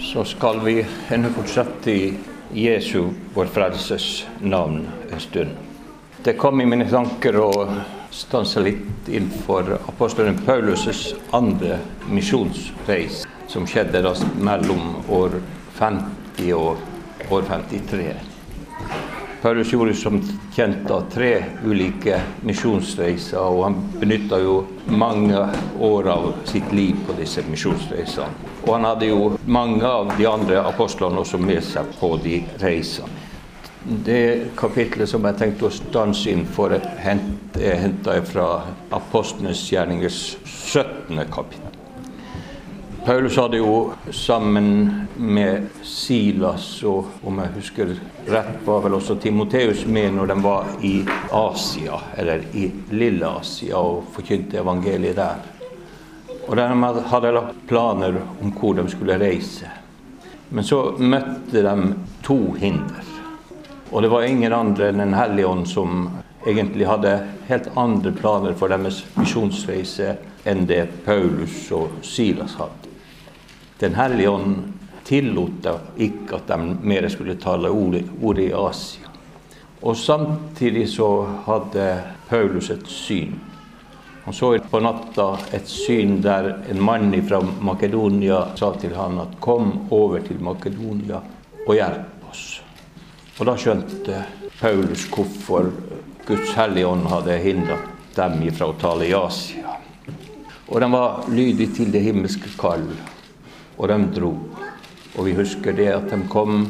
så skal vi ennå fortsette i Jesu, vår Frelses, navn en stund. Det kom i mine tanker å stanse litt innenfor apostelen Paulus' andre misjonsreis, som skjedde mellom år 50 og år 53. Paulus gjorde som kjent da tre ulike misjonsreiser, og han benytta jo mange år av sitt liv på disse misjonsreisene. Og han hadde jo mange av de andre apostlene også med seg på de reisene. Det kapitlet som jeg tenkte å stanse inn for, er henta fra Apostlenes gjerninger 17. kapittel. Paulus hadde jo sammen med Silas og om jeg husker rett, var vel også Timoteus med når de var i Asia, eller i Lille-Asia, og forkynte evangeliet der. Og de hadde lagt planer om hvor de skulle reise. Men så møtte de to hinder. Og det var ingen andre enn Den hellige ånd som egentlig hadde helt andre planer for deres misjonsreise enn det Paulus og Silas hadde. Den hellige ånd tillot ikke at de mer skulle tale ordet i Asia. Og samtidig så hadde Paulus et syn. Han så på natta et syn der en mann fra Makedonia sa til han at 'kom over til Makedonia og hjelp oss'. Og da skjønte Paulus hvorfor Guds hellige ånd hadde hindret dem ifra å tale i Asia. Og de var lydige til det himmelske kall og de dro. Og vi husker det at de kom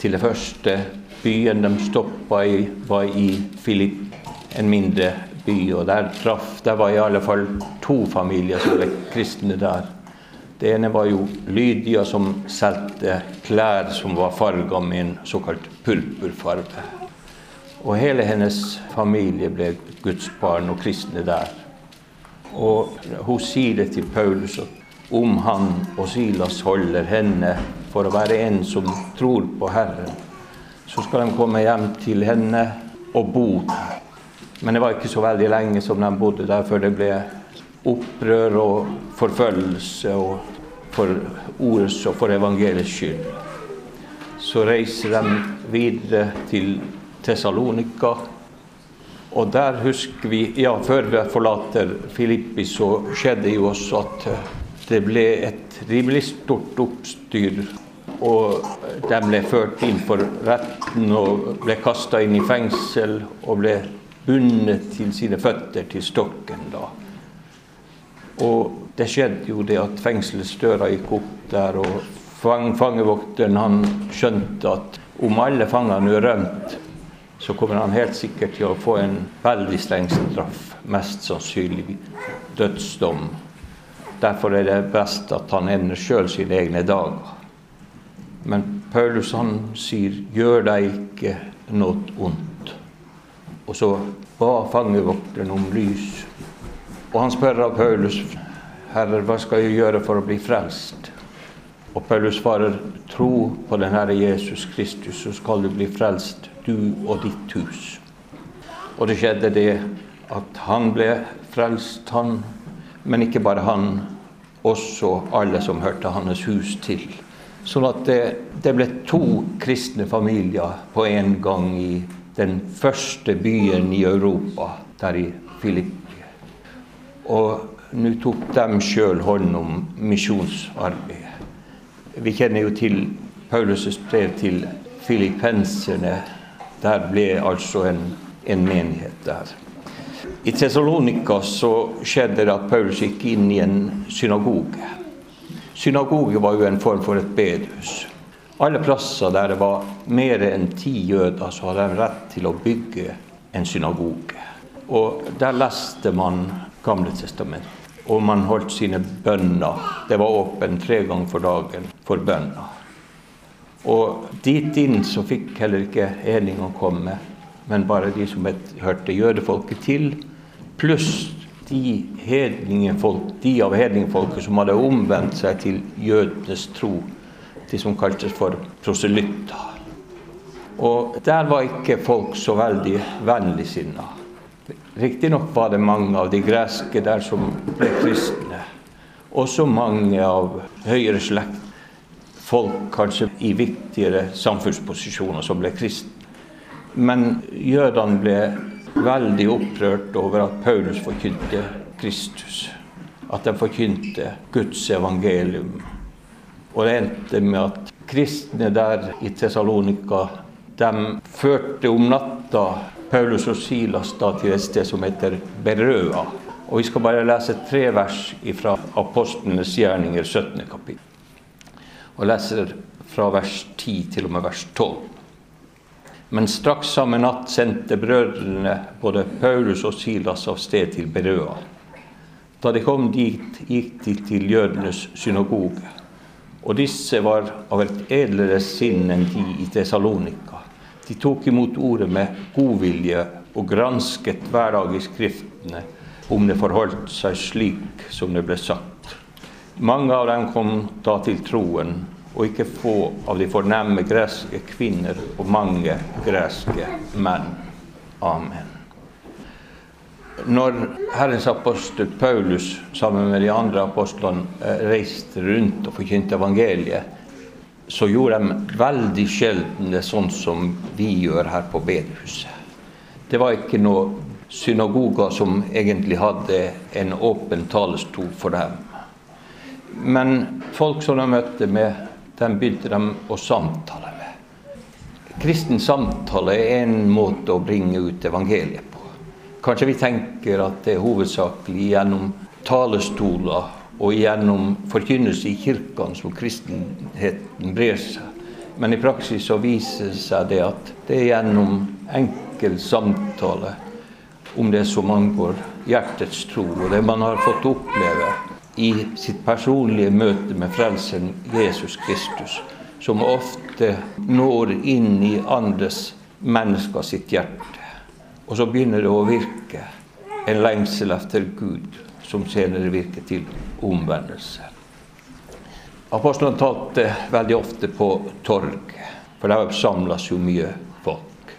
til det første byen de stoppa i, var i Filip, en mindre by. Og der traff Der var i alle fall to familier som ble kristne der. Det ene var jo Lydia, som solgte klær som var farga med en såkalt purpurfarge. Og hele hennes familie ble Guds barn og kristne der. Og hun sier det til Paulus at om han og Silas holder henne for å være en som tror på Herren, så skal de komme hjem til henne og bo der. Men det var ikke så veldig lenge som de bodde der før det ble opprør og forfølgelse og for ordets og for evangeliets skyld. Så reiser de videre til Tessalonika. Og der husker vi Ja, før vi forlater Filippi, så skjedde jo også at det ble et rimelig stort oppstyr. Og de ble ført inn for retten og ble kasta inn i fengsel og ble bundet til sine føtter til stokken. da. Og det skjedde jo det at fengselsdøra gikk opp der, og fang, fangevokteren han skjønte at om alle fangene rømt, så kommer han helt sikkert til å få en veldig streng straff. Mest sannsynlig dødsdom. Derfor er det best at han ender sjøl sine egne dager. Men Paulus han sier 'gjør deg ikke noe ondt'. Og så ba fangevokteren om lys. Og han spør av Paulus 'Herre, hva skal jeg gjøre for å bli frelst?' Og Paulus svarer 'Tro på den Herre Jesus Kristus, så skal du bli frelst, du og ditt hus'. Og det skjedde det at han ble frelst, han men ikke bare han, også alle som hørte hans hus til. Sånn at det, det ble to kristne familier på en gang i den første byen i Europa, der i Filippi. Og nå tok de sjøl hånd om misjonsarbeidet. Vi kjenner jo til Paulus' brev til filippenserne. Der ble altså en, en menighet der. I Tessalonika så skjedde det at Paulus gikk inn i en synagoge. Synagoge var jo en form for et bedehus. Alle plasser der det var mer enn ti jøder, så hadde de rett til å bygge en synagoge. Og der leste man Gamle testament. Og man holdt sine bønner. Det var åpen tre ganger for dagen for bønner. Og dit inn så fikk heller ikke hedningene komme, men bare de som hørte jødefolket til pluss de, de av hedningfolket som hadde omvendt seg til jødenes tro, de som kaltes for proselytter. Og der var ikke folk så veldig vennligsinna. Riktignok var det mange av de greske der som ble kristne. Også mange av høyere slekt. folk kanskje i viktigere samfunnsposisjoner som ble kristne. Men jødene ble veldig opprørt over at Paulus forkynte Kristus. At de forkynte Guds evangelium. Og det endte med at kristne der i Tessalonika de førte om natta Paulus og Silas da til et sted som heter Berøa. Og Vi skal bare lese tre vers fra Apostlenes gjerninger, 17. kapittel. Og leser fra vers 10 til og med vers 12. Men straks samme natt sendte brødrene både Paulus og Silas av sted til Berøa. Da de kom dit, gikk de til jødenes synagoge. Og disse var av et edlere sinn enn de i Tessalonika. De tok imot ordet med godvilje og gransket hver dag i Skriftene om det forholdt seg slik som det ble sagt. Mange av dem kom da til troen, og ikke få av de fornemme greske kvinner og mange greske menn. Amen. Når Herrens apostel Paulus sammen med de andre apostlene eh, reiste rundt og forkynte evangeliet, så gjorde de veldig sjelden det sånn som vi gjør her på bedehuset. Det var ikke noe synagoger som egentlig hadde en åpen talestol for dem. Men folk som de møtte med, dem begynte de å samtale med. Kristen samtale er en måte å bringe ut evangeliet på. Kanskje vi tenker at det er hovedsakelig gjennom talestoler og gjennom forkynnelse i kirkene som kristenheten brer seg. Men i praksis så viser det seg det at det er gjennom enkel samtale om det som angår hjertets tro, og det man har fått oppleve i sitt personlige møte med Frelseren Jesus Kristus, som ofte når inn i andres mennesker sitt hjerte. Og så begynner det å virke en lengsel etter Gud, som senere virker til omvendelse. Apostlene talte veldig ofte på torget, for der samles jo mye folk.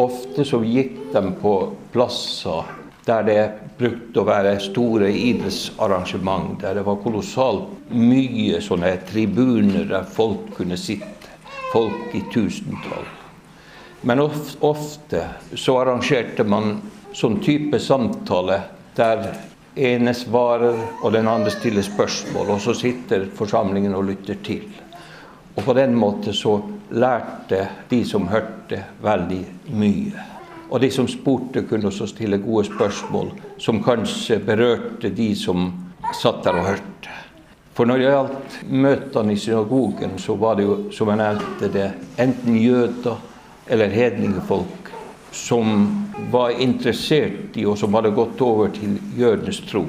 Ofte så gikk de på plasser der det brukte å være store idrettsarrangement, der det var kolossalt mye sånne tribuner der folk kunne sitte. Folk i tusentall. Men ofte så arrangerte man sånn type samtale der ene svarer og den andre stiller spørsmål, og så sitter forsamlingen og lytter til. Og på den måten så lærte de som hørte, veldig mye. Og de som spurte, kunne også stille gode spørsmål som kanskje berørte de som satt der og hørte. For når det gjaldt møtene i synagogen, så var det jo, som jeg nevnte, det enten jøder eller hedningefolk som var interessert i, og som hadde gått over til jødenes tro.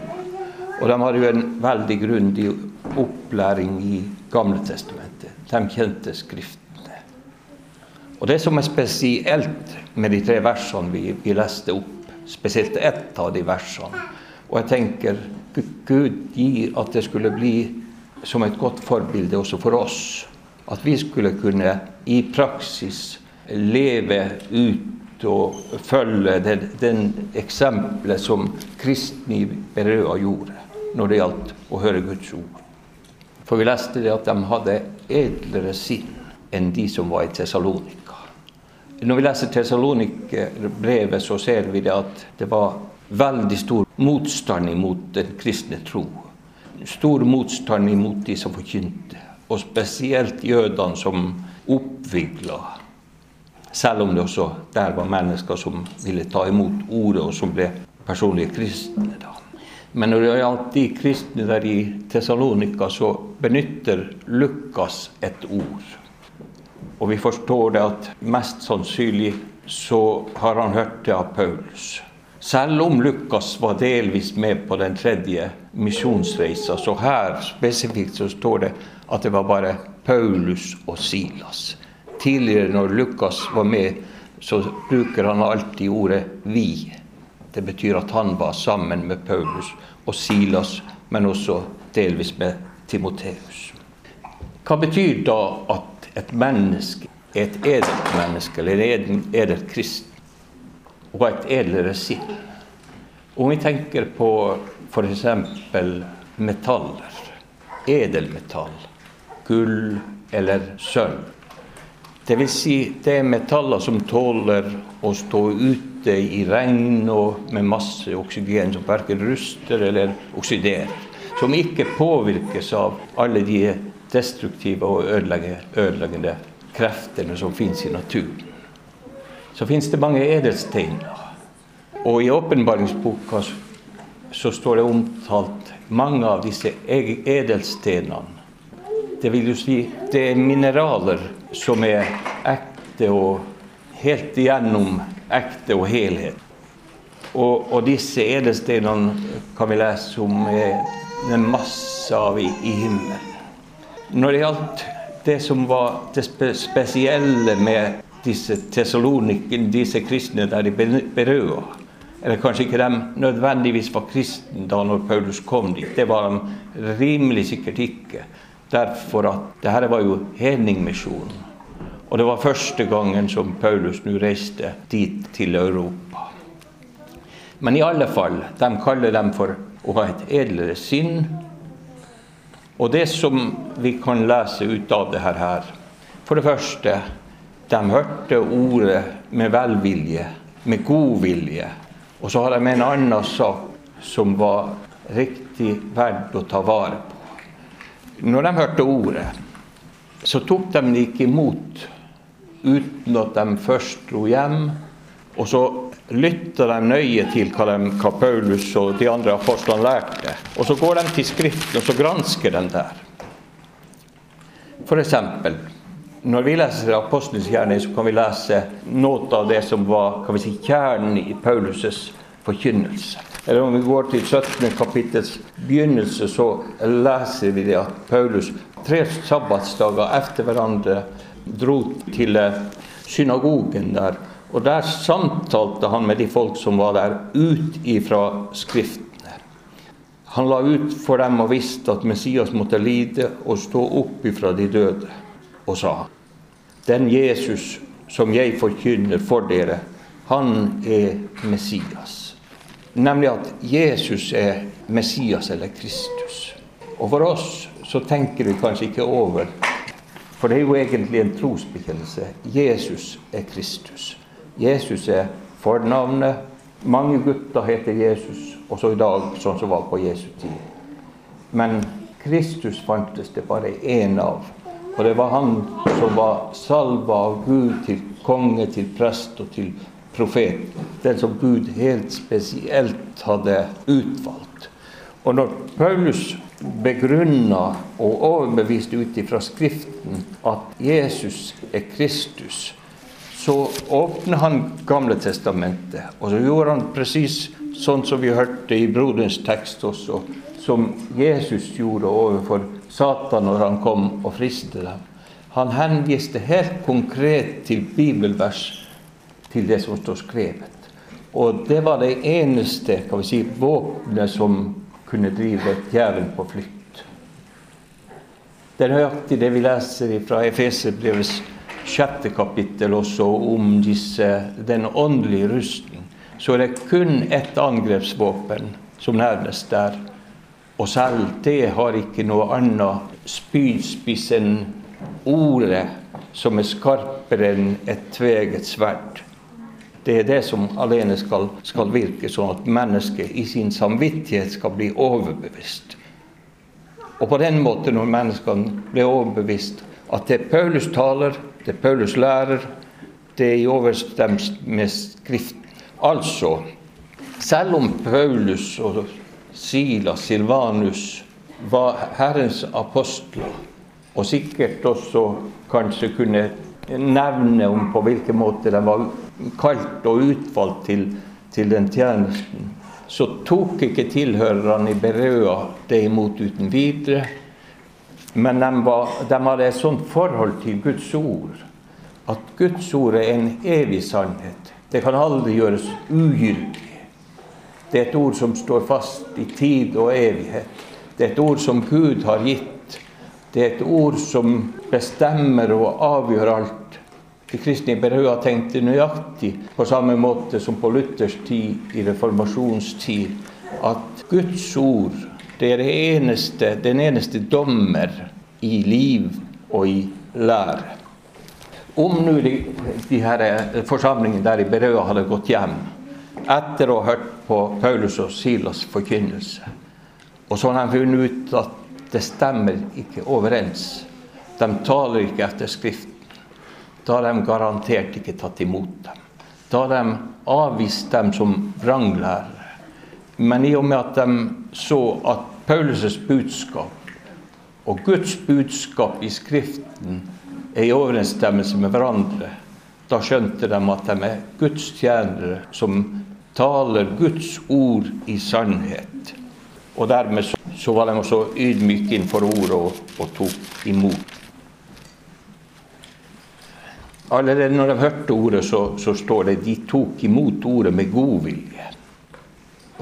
Og de hadde jo en veldig grundig opplæring i Gamle testamentet. De kjente Skriften. Og Det som er spesielt med de tre versene vi, vi leste opp, spesielt ett av de versene Og jeg tenker Gud gir at det skulle bli som et godt forbilde også for oss. At vi skulle kunne i praksis leve ut og følge den, den eksempelet som kristne Berøa gjorde når det gjaldt å høre Guds ord. For vi leste det at de hadde edlere sinn enn de som var i Tessalonika. Når vi leser Tessalonik-brevet, så ser vi det at det var veldig stor motstand imot den kristne tro. Stor motstand imot de som forkynte, og spesielt jødene som oppvigla. Selv om det også der var mennesker som ville ta imot ordet, og som ble personlige kristne. da. Men når det gjaldt de kristne der i Tessalonika, så benytter Lukas et ord. Og vi forstår det at mest sannsynlig så har han hørt det av Paulus. Selv om Lukas var delvis med på den tredje misjonsreisa, så her spesifikt så står det at det var bare Paulus og Silas. Tidligere når Lukas var med, så bruker han alltid ordet 'vi'. Det betyr at han var sammen med Paulus og Silas, men også delvis med Timoteus. Hva betyr da at et menneske er et edelt menneske, eller en edelt kristen, og et edlere sinn. Om vi tenker på f.eks. metaller, edelmetall, gull, eller sølv. Dvs. Si, det er metaller som tåler å stå ute i regn og med masse oksygen, som verken ruster eller oksiderer. Som ikke påvirkes av alle de destruktive og ødeleggende kreftene som finnes i naturen. Så finnes det mange edelsteiner. Og i åpenbaringsboka så står det omtalt mange av disse edelstenene. Det vil jo si det er mineraler som er ekte og helt igjennom ekte og helhet. Og, og disse edelstenene kan vi lese om er en masse av i, i himmelen. Når det gjaldt det som var det spesielle med disse tesalonikene, disse kristne der i Berøa, eller kanskje ikke de nødvendigvis var kristne da når Paulus kom dit. Det var de rimelig sikkert ikke. Derfor at det her var jo hedningmisjonen. Og det var første gangen som Paulus nå reiste dit til Europa. Men i alle fall, de kaller dem for å ha et edlere sinn. Og det som vi kan lese ut av det her For det første, de hørte ordet med velvilje, med god vilje. Og så har de en annen sak som var riktig verdt å ta vare på. Når de hørte ordet, så tok de det ikke imot uten at de først dro hjem. Og så lytta de nøye til hva, de, hva, Paulus og de andre apostlene lærte. Og så går de til Skriften og så gransker de der. F.eks. når vi leser Apostelens gjerning, så kan vi lese noe av det som var si, kjernen i Paulus' forkynnelse. Eller om vi går til 17. kapittels begynnelse, så leser vi det at Paulus tre sabbatsdager etter hverandre dro til synagogen der. Og der samtalte han med de folk som var der, ut ifra Skriftene. Han la ut for dem og visste at Messias måtte lide og stå opp ifra de døde, og sa Den Jesus som jeg forkynner for dere, han er Messias. Nemlig at Jesus er Messias eller Kristus. Og for oss så tenker vi kanskje ikke over For det er jo egentlig en trosbekjennelse. Jesus er Kristus. Jesus er fornavnet. Mange gutter heter Jesus, også i dag, sånn som var på Jesu tid. Men Kristus fantes det bare én av. Og det var han som var salva av Gud til konge, til prest og til profet. Den som Gud helt spesielt hadde utvalgt. Og når Paulus begrunna og overbeviste ut ifra Skriften at Jesus er Kristus, så åpner han Gamle testamentet. Og så gjorde han presis sånn som vi hørte i broderens tekst også, som Jesus gjorde overfor Satan når han kom og fristet dem. Han henviste helt konkret til bibelvers til det som står skrevet. Og det var det eneste kan vi si, våpenet som kunne drive djevelen på flykt. Det er nøyaktig det vi leser fra Efeserbrevets sjette kapittel også om disse, den åndelige rustning. Så er det kun ett angrepsvåpen som nærmest der. Og selv det har ikke noe annet spydspiss enn ordet, som er skarpere enn et tveget sverd. Det er det som alene skal, skal virke, sånn at mennesket i sin samvittighet skal bli overbevist. Og på den måten, når menneskene blir overbevist at det Paulus taler, det Paulus lærer, det er i overensstemmelse med Skriften. Altså, selv om Paulus og Silas, Silvanus, var Herrens apostler, og sikkert også kanskje kunne nevne om på hvilken måte de var kalt og utvalgt til, til den tjenesten, så tok ikke tilhørerne i Berøa det imot uten videre. Men de, var, de hadde et sånt forhold til Guds ord at Guds ord er en evig sannhet. Det kan aldri gjøres ugyldig. Det er et ord som står fast i tid og evighet. Det er et ord som Gud har gitt. Det er et ord som bestemmer og avgjør alt. De kristne i Berøa tenkte nøyaktig på samme måte som på Luthers tid, i reformasjonstid, at Guds ord det er eneste, den eneste dommer i liv og i lære. Om nå de, de her forsamlingene der i Berøa hadde gått hjem etter å ha hørt på Paulus og Silas' forkynnelse, og så har de funnet ut at det stemmer ikke overens, de taler ikke etter Skriften, da har de garantert ikke tatt imot dem. Da har de avvist dem som vranglærere. Men i og med at de så at Paulus' budskap og Guds budskap i Skriften er i overensstemmelse med hverandre. Da skjønte de at de er Guds tjenere som taler Guds ord i sannhet. Og dermed så, så var de også ydmyke innenfor ordet og, og, tok imot. Allerede når de hørte ordet, så, så står det de tok imot ordet med god vilje.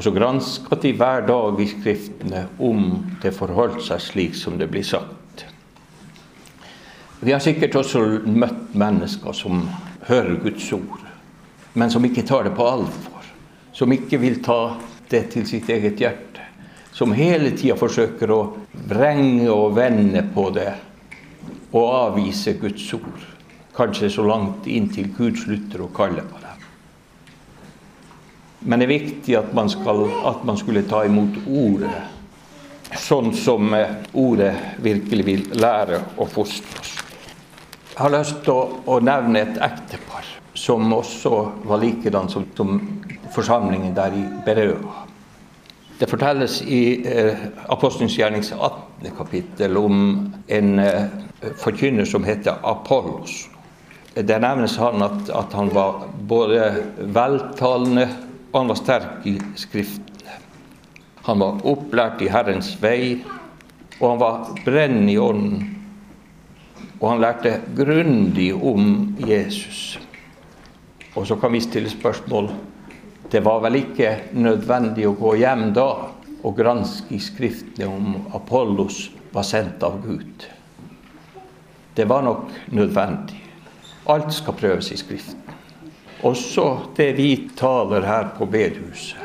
Og så granska de hver dag i Skriftene om det forholdt seg slik som det blir sagt. Vi har sikkert også møtt mennesker som hører Guds ord, men som ikke tar det på alvor. Som ikke vil ta det til sitt eget hjerte. Som hele tida forsøker å vrenge og vende på det og avvise Guds ord. Kanskje så langt inntil Gud slutter å kalle på dem. Men det er viktig at man, skal, at man skulle ta imot ordet sånn som ordet virkelig vil lære og fostre oss. Jeg har lyst til å, å nevne et ektepar som også var likedan som, som forsamlingen der i Berøa. Det fortelles i eh, Apostelens gjernings 18. kapittel om en eh, forkynner som heter Apollos. Det nevnes han at, at, han var både veltalende og han var sterk i Skriftene. Han var opplært i Herrens vei, og han var brennende i ånden og han lærte grundig om Jesus. Og så kan vi stille spørsmål Det var vel ikke nødvendig å gå hjem da og granske i Skriftene om Apollos var sendt av Gud. Det var nok nødvendig. Alt skal prøves i Skriften. Også det vi taler her på bedehuset.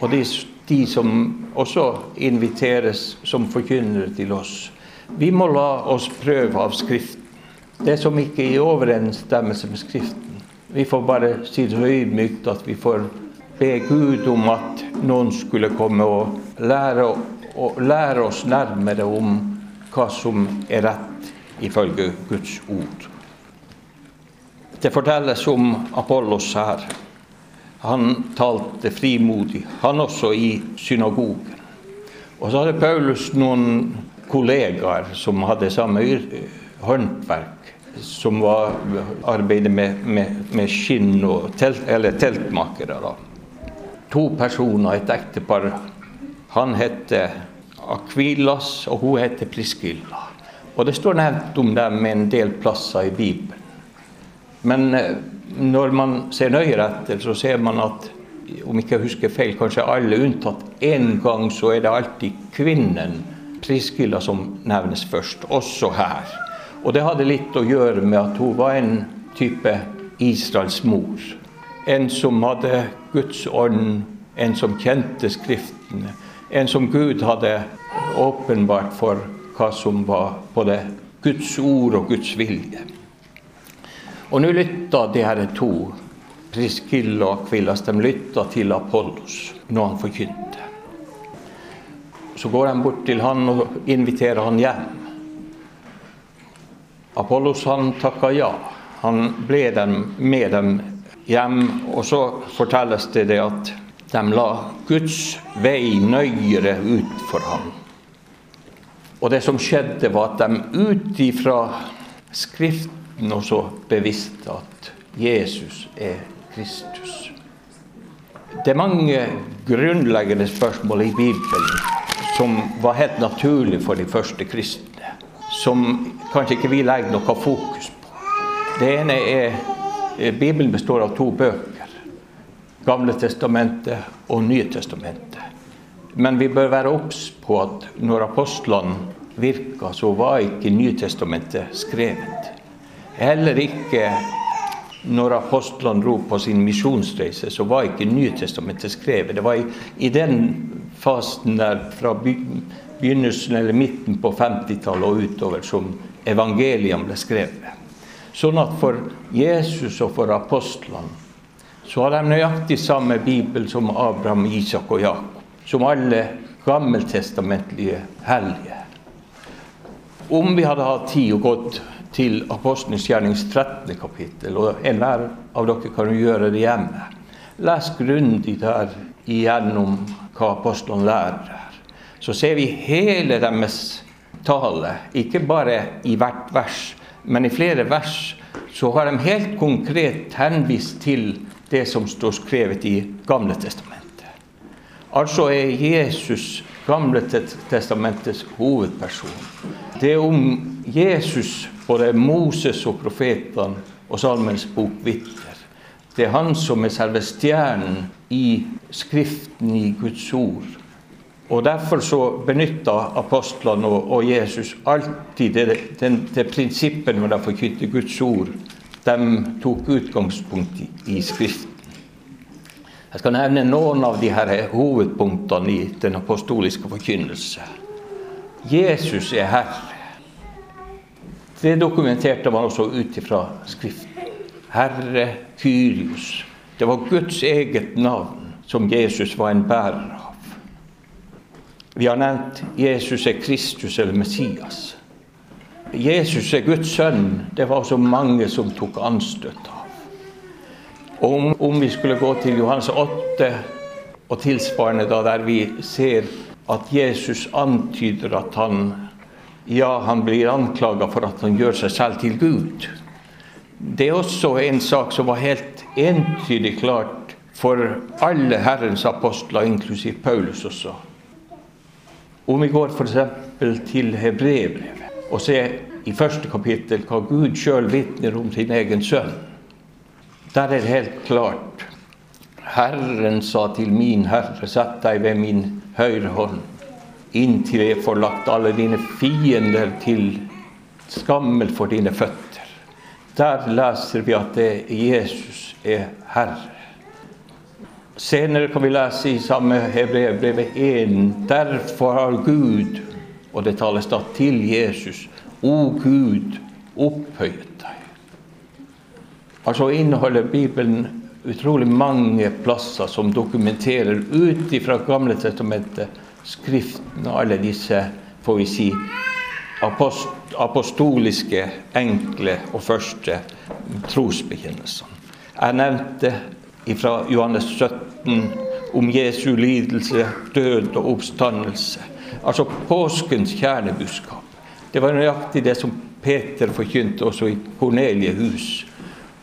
Og de, de som også inviteres som forkynnere til oss vi må la oss prøve av Skriften. Det som ikke er i overensstemmelse med Skriften. Vi får bare si det ydmykt at vi får be Gud om at noen skulle komme og lære, og lære oss nærmere om hva som er rett ifølge Guds ord. Det fortelles om Apollos her. Han talte frimodig, han også i synagogen. Og så hadde Paulus noen kollegaer som hadde samme håndverk, som var, arbeidet med, med, med skinn og telt, eller teltmakere. Da. To personer, et ektepar. Han heter Akvilas, og hun heter Priskilla. Og det står nevnt om dem en del plasser i Bibelen. Men eh, når man ser nøyere etter, så ser man at om ikke jeg husker feil, kanskje alle unntatt én gang, så er det alltid kvinnen Priskylla, som nevnes først, også her. Og det hadde litt å gjøre med at hun var en type Israels mor. En som hadde Guds ånd, en som kjente Skriftene. En som Gud hadde åpenbart for hva som var både Guds ord og Guds vilje. Og nå lytta de her to, Priskilla og Akvillas, de lytta til Apollos når han forkynte. Så går de bort til han og inviterer han hjem. Apollos han takka ja. Han ble dem, med dem hjem. Og så fortelles det, det at de la Guds vei nøyere ut for ham. Og det som skjedde, var at de ut ifra Skriften også bevisst at Jesus er Kristus. Det er mange grunnleggende spørsmål i Bibelen som var helt naturlig for de første kristne. Som kanskje ikke vi legger noe fokus på. Det ene er eh, Bibelen består av to bøker. Gamle testamentet og Nye testamentet. Men vi bør være obs på at når apostlene virka, så var ikke Nytestamentet skrevet. Heller ikke når apostlene dro på sin misjonsreise, så var ikke Nytestamentet skrevet. Det var i, i den fasen der fra begynnelsen eller midten på 50-tallet og utover som evangeliene ble skrevet. Sånn at for Jesus og for apostlene så har de nøyaktig samme bibel som Abraham, Isak og Jakob. Som alle gammeltestamentlige hellige. Om vi hadde hatt tid og gått til Apostelens gjernings 13. kapittel, og enhver av dere kan jo gjøre det hjemme, les grundig der igjennom hva apostlene lærer her, så ser vi hele deres tale, ikke bare i hvert vers, men i flere vers, så har de helt konkret henvist til det som står skrevet i Gamle testamentet. Altså er Jesus Gamle testamentets hovedperson. Det er om Jesus både Moses og profetene og Salmens bok vitner. Det er han som er selve stjernen i Skriften, i Guds ord. Og Derfor så benytta apostlene og, Jesus alltid det, det, det prinsippet når de forkynte Guds ord. De tok utgangspunkt i Skriften. Jeg skal nevne noen av de her hovedpunktene i den apostoliske forkynnelse. Jesus er Herre. Det dokumenterte man også ut ifra Skriften. Herre Kyrios. Det var Guds eget navn som Jesus var en bærer av. Vi har nevnt Jesus er Kristus eller Messias. Jesus er Guds sønn. Det var også mange som tok anstøt av. Om, om, vi skulle gå til Johannes 8 og tilsvarende, da, der vi ser at Jesus antyder at han ja, han blir anklaga for at han gjør seg selv til Gud. Det er også en sak som var helt entydig klart for alle Herrens apostler, inklusiv Paulus også. Om vi går f.eks. til Hebrebrevet og ser i første kapittel hva Gud sjøl vitner om sin egen sønn der er det helt klart. Herren sa til min herre, sett deg ved min høyre hånd, inntil jeg får lagt alle dine fiender til skammel for dine føtter. Der leser vi at det Jesus er Herre. Senere kan vi lese i samme Hebreerbrevet 1.: Derfor har Gud, og det tales da til Jesus, O Gud, opphøyet deg Altså inneholder Bibelen utrolig mange plasser som dokumenterer ut ifra Gamle testamentet, Skriften og alle disse får vi si, apostoliske, enkle og første trosbekjennelsene. Jeg nevnte fra Johannes 17 om Jesu lidelse, død og oppstandelse. Altså påskens kjernebudskap. Det var nøyaktig det som Peter forkynte også i Korneliehus.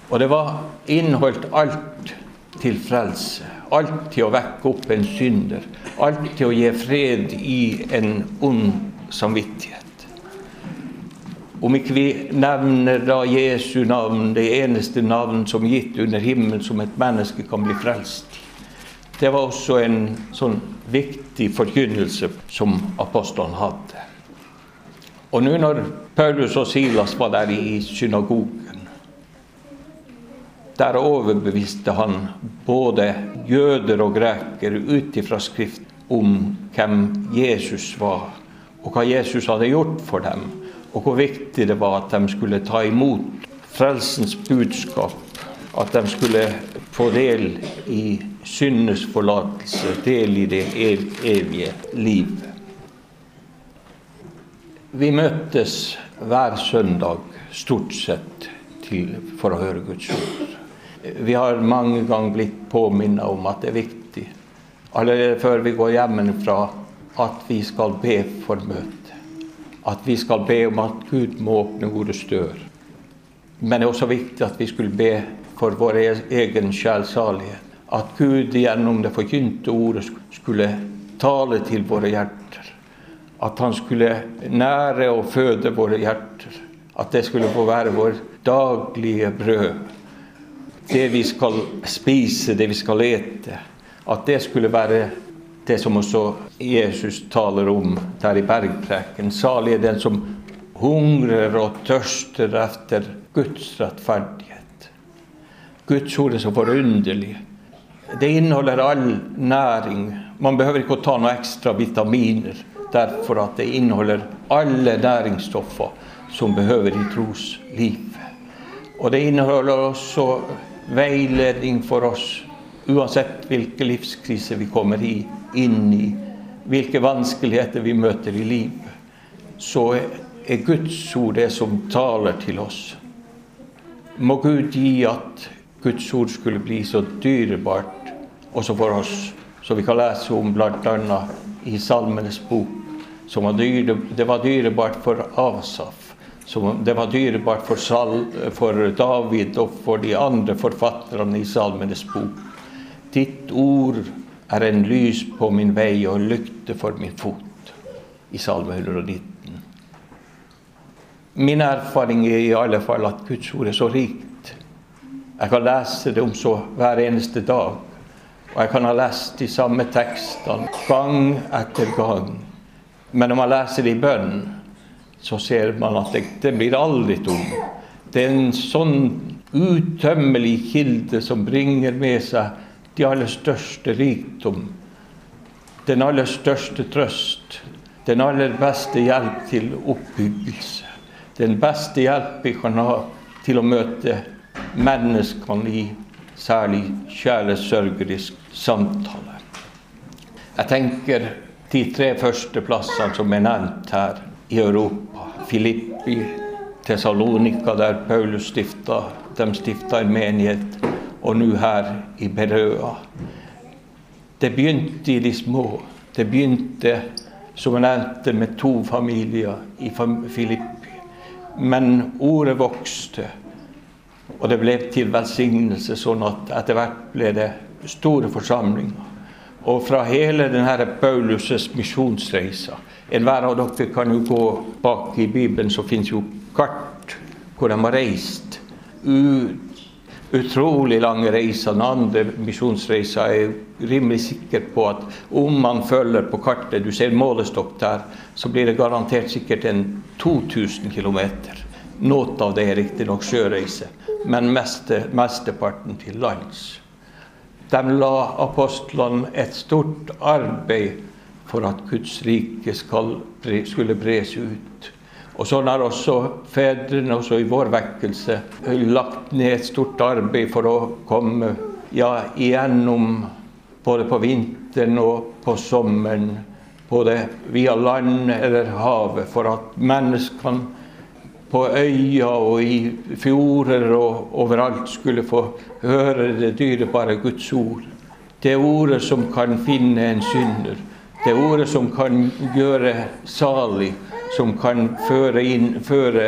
Og det var inneholdt alt til frelse. Alt til å vekke opp en synder. Alt til å gi fred i en ond samvittighet. Om ikke vi nevner da Jesu navn, det eneste navn som gitt under himmelen som et menneske kan bli frelst. Det var også en sånn viktig forkynnelse som apostelen hadde. Og nå når Paulus og Silas var der i synagogen der overbeviste han både jøder og grekere ut ifra Skrift om hvem Jesus var, og hva Jesus hadde gjort for dem, og hvor viktig det var at de skulle ta imot frelsens budskap, at de skulle få del i syndenes forlatelse, del i det evige liv. Vi møtes hver søndag stort sett til, for å høre Guds ord. Vi har mange ganger blitt påminnet om at det er viktig, allerede før vi går hjemmefra, at vi skal be for møtet. At vi skal be om at Gud må åpne ordets dør. Men det er også viktig at vi skulle be for vår e- egen sjelsalighet. At Gud gjennom det forkynte ordet skulle tale til våre hjerter. At han skulle nære og føde våre hjerter. At det skulle få være vår daglige brød det vi skal spise, det vi skal ete, at det skulle være det som også Jesus taler om der i bergpreken. Salig er den som hungrer og tørster etter Guds rettferdighet. Guds ord er så forunderlig. Det inneholder all næring. Man behøver ikke å ta noe ekstra vitaminer. derfor at det inneholder alle næringsstoffer som behøver i troslivet. Og det inneholder også veiledning for oss uansett hvilke livskriser vi kommer i, inn i, hvilke vanskeligheter vi møter i livet. Så er Guds ord det som taler til oss. Må Gud gi at Guds ord skulle bli så dyrebart også for oss, så vi kan lese om bl.a. i Salmenes bok. Som var dyre, det var dyrebart for Asaf. Som det var dyrebart for, Sal, for David og for de andre forfatterne i Salmenes bok. Ditt ord er en lys på min vei og lykte for min fot. I Salme 119. Min erfaring er i alle fall at Guds ord er så rikt. Jeg kan lese det om så hver eneste dag. Og jeg kan ha lest de samme tekstene gang etter gang. Men om jeg leser det i bønn, så ser man at det, blir aldri tom. Det er en sånn utømmelig kilde som bringer med seg de aller største rikdom. Den aller største trøst. Den aller beste hjelp til oppbyggelse den beste hjelp vi kan ha til å møte menneskene i særlig sjelesørgerisk samtale. Jeg tenker de tre første plassene som er nevnt her i Europa. Filippi, Tessalonika, der Paulus stifta, de stifta en menighet, og nå her i Berøa. Det begynte i de små. Det begynte, som jeg nevnte, med to familier i Filippi. Men ordet vokste, og det ble til velsignelse, sånn at etter hvert ble det store forsamlinger. Og fra hele denne Paulus' misjonsreise Enhver av dere kan jo gå bak i Bibelen, så fins jo kart hvor de har reist. Ut, utrolig lange reiser. Den andre misjonsreisa er jeg rimelig sikker på at om man følger på kartet, du ser målestokk der, så blir det garantert sikkert en 2000 km. Noe av det er riktignok sjøreise, men meste, mesteparten til lands. De la apostlene et stort arbeid for at Guds rike skal, skulle bres ut. Og sånn har også fedrene også i vår vekkelse lagt ned et stort arbeid for å komme ja, igjennom både på vinteren og på sommeren både via land eller havet, for at menneskene på øya og i fjorder og overalt skulle få høre det dyrebare Guds ord. Det ordet som kan finne en synder. Det ordet som kan gjøre salig, som kan føre, inn, føre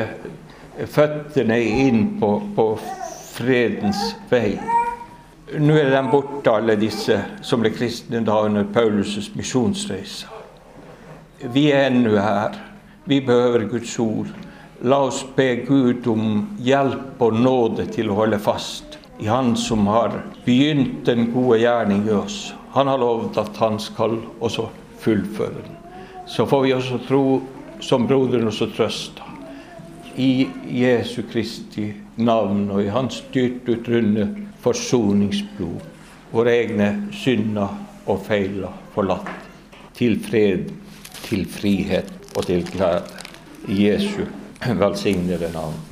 føttene inn på, på fredens vei. Nå er de borte, alle disse som ble kristne da under Paulus' misjonsreise. Vi er ennå her. Vi behøver Guds ord. La oss be Gud om hjelp og nåde til å holde fast i Han som har begynt den gode gjerning i oss. Han har lovd at han skal også fullføre den. Så får vi også tro, som broderen også trøsta, i Jesu Kristi navn og i Hans dyrt utrunne forsoningsblod, våre egne synder og feiler forlatt, til fred til frihet og til glede. I Jesu velsignede navn.